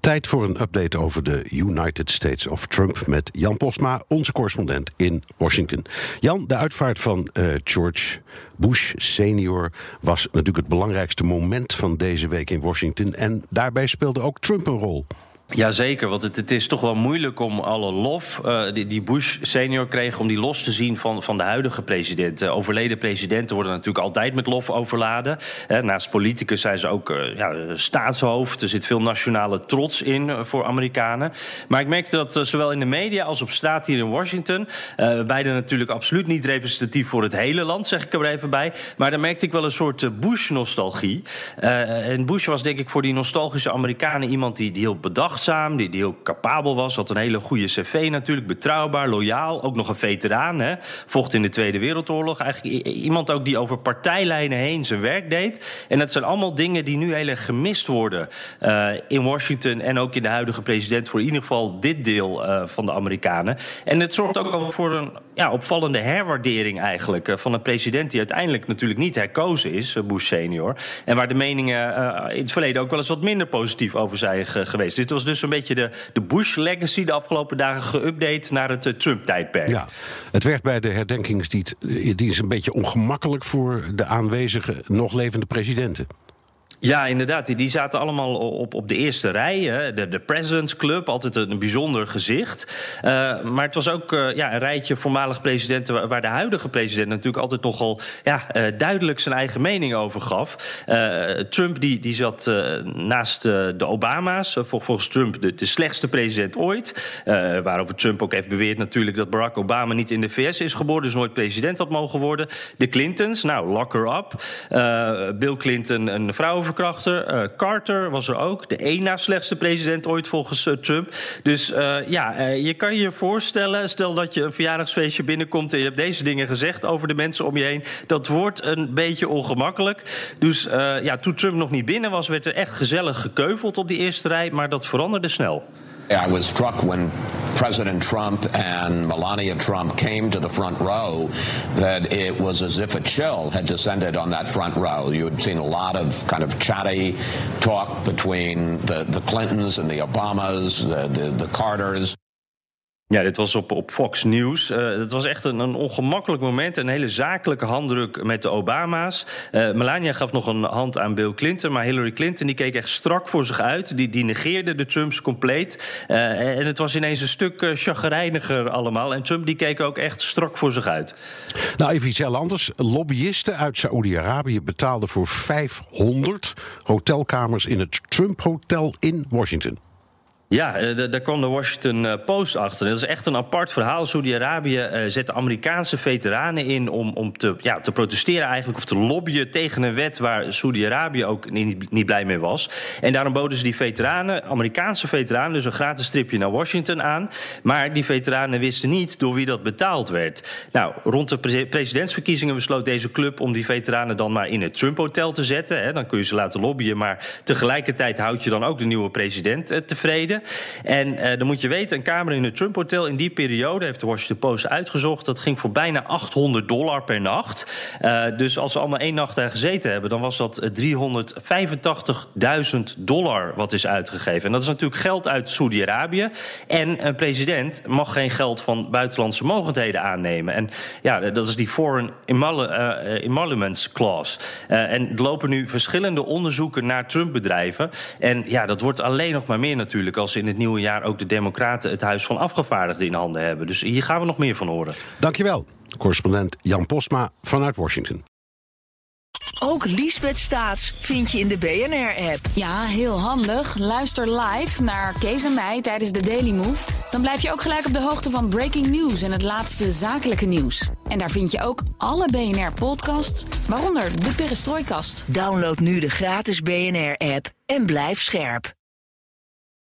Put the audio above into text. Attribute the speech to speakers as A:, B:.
A: Tijd voor een update over de United States of Trump met Jan Posma, onze correspondent in Washington. Jan, de uitvaart van uh, George Bush senior was natuurlijk het belangrijkste moment van deze week in Washington. En daarbij speelde ook Trump een rol.
B: Jazeker, want het, het, is toch wel moeilijk om alle lof uh, die, die, Bush senior kreeg... om die los te zien van, van de huidige president. Uh, overleden presidenten worden natuurlijk altijd met lof overladen. Uh, naast politicus zijn ze ook ja, staatshoofd. Er zit veel nationale trots in voor Amerikanen. Maar ik merkte dat zowel in de media als op straat hier in Washington... beide natuurlijk absoluut niet representatief voor het hele land, zeg ik er even bij... maar daar merkte ik wel een soort Bush-nostalgie. en Bush was denk ik voor die nostalgische Amerikanen iemand die, die heel bedacht die, heel capabel was. Had een hele goede cv natuurlijk, betrouwbaar, loyaal. Ook nog een veteraan, hè. Vocht in de Tweede Wereldoorlog. Eigenlijk iemand ook die over partijlijnen heen zijn werk deed. En dat zijn allemaal dingen die nu heel erg gemist worden uh, in Washington... en ook in de huidige president voor in ieder geval dit deel uh, van de Amerikanen. En het zorgt ook al voor een ja, opvallende herwaardering eigenlijk... Uh, van een president die uiteindelijk natuurlijk niet herkozen is, Bush senior. En waar de meningen in het verleden ook wel eens wat minder positief over zijn geweest. Dit was dus een beetje de, de Bush-legacy de afgelopen dagen geüpdate naar het uh, Trump-tijdperk.
A: Ja, het werd bij de herdenkingsdienst die is een beetje ongemakkelijk voor de aanwezige nog levende presidenten.
B: Ja, inderdaad. Die, zaten allemaal op, op de eerste rij. De, de President's Club, altijd een, bijzonder gezicht. Uh, maar het was ook uh, ja, een rijtje voormalig presidenten... waar de huidige president natuurlijk altijd nogal ja, uh, duidelijk zijn eigen mening over gaf. Trump die, die zat naast de Obama's. volgens Trump de, de slechtste president ooit. waarover Trump ook heeft beweerd natuurlijk... dat Barack Obama niet in de VS is geboren... dus nooit president had mogen worden. De Clintons, nou, lock her up. Bill Clinton, een vrouw Carter was er ook. De één na slechtste president ooit volgens Trump. Dus ja, je kan je voorstellen, stel dat je een verjaardagsfeestje binnenkomt... en je hebt deze dingen gezegd over de mensen om je heen. Dat wordt een beetje ongemakkelijk. Dus ja, toen Trump nog niet binnen was, werd er echt gezellig gekeuveld op die eerste rij. Maar dat veranderde snel.
C: Was struck when President Trump and Melania Trump came to the front row that it was as if a chill had descended on that front row. You had seen a lot of kind of chatty talk between the, the Clintons and the Obamas, the, the, the Carters.
B: Ja, dit was op, op Fox News. Uh, het was echt een, een, ongemakkelijk moment. Een hele zakelijke handdruk met de Obama's. Uh, Melania gaf nog een hand aan Bill Clinton. Maar Hillary Clinton die keek echt strak voor zich uit. Die, die negeerde de Trumps compleet. Uh, en het was ineens een stuk chagrijniger allemaal. En Trump die keek ook echt strak voor zich uit.
A: Nou, even iets heel anders. Lobbyisten uit Saoedi-Arabië betaalden voor 500 hotelkamers in het Trump Hotel in Washington.
B: Ja, eh, daar kwam de Washington eh, Post achter. Dat is echt een apart verhaal. Saudi-Arabië uh, zet Amerikaanse veteranen in om, om te, ja, te protesteren eigenlijk... of te lobbyen tegen een wet waar Saudi-Arabië ook niet, blij mee was. En daarom boden ze die veteranen, Amerikaanse veteranen... dus een gratis stripje naar Washington aan. Maar die veteranen wisten niet door wie dat betaald werd. Nou, rond de presidentsverkiezingen besloot deze club... om die veteranen dan maar in het Trump-hotel te zetten. Dan kun je ze laten lobbyen, maar tegelijkertijd houd je dan ook de nieuwe president tevreden. En uh, dan moet je weten, een kamer in het Trump Hotel in die periode, heeft de Washington Post uitgezocht, dat ging voor bijna 800 dollar per nacht. Uh, dus als ze allemaal één nacht daar gezeten hebben, dan was dat 385.000 dollar wat is uitgegeven. En dat is natuurlijk geld uit Saudi-Arabië. En een president mag geen geld van buitenlandse mogendheden aannemen. En ja, dat is die Foreign Emoluments Clause. en er lopen nu verschillende onderzoeken naar Trump-bedrijven. En ja, dat wordt alleen nog maar meer natuurlijk als in het nieuwe jaar ook de Democraten het Huis van Afgevaardigden in handen hebben. Dus hier gaan we nog meer van horen.
A: Dankjewel, correspondent Jan Posma vanuit Washington.
D: Ook Liesbeth Staats vind je in de BNR-app.
E: Ja, heel handig. Luister live naar Kees en mij tijdens de Daily Move. Dan blijf je ook gelijk op de hoogte van breaking news en het laatste zakelijke nieuws. En daar vind je ook alle BNR-podcasts, waaronder de Perestrooikast.
D: Download nu de gratis BNR-app en blijf scherp.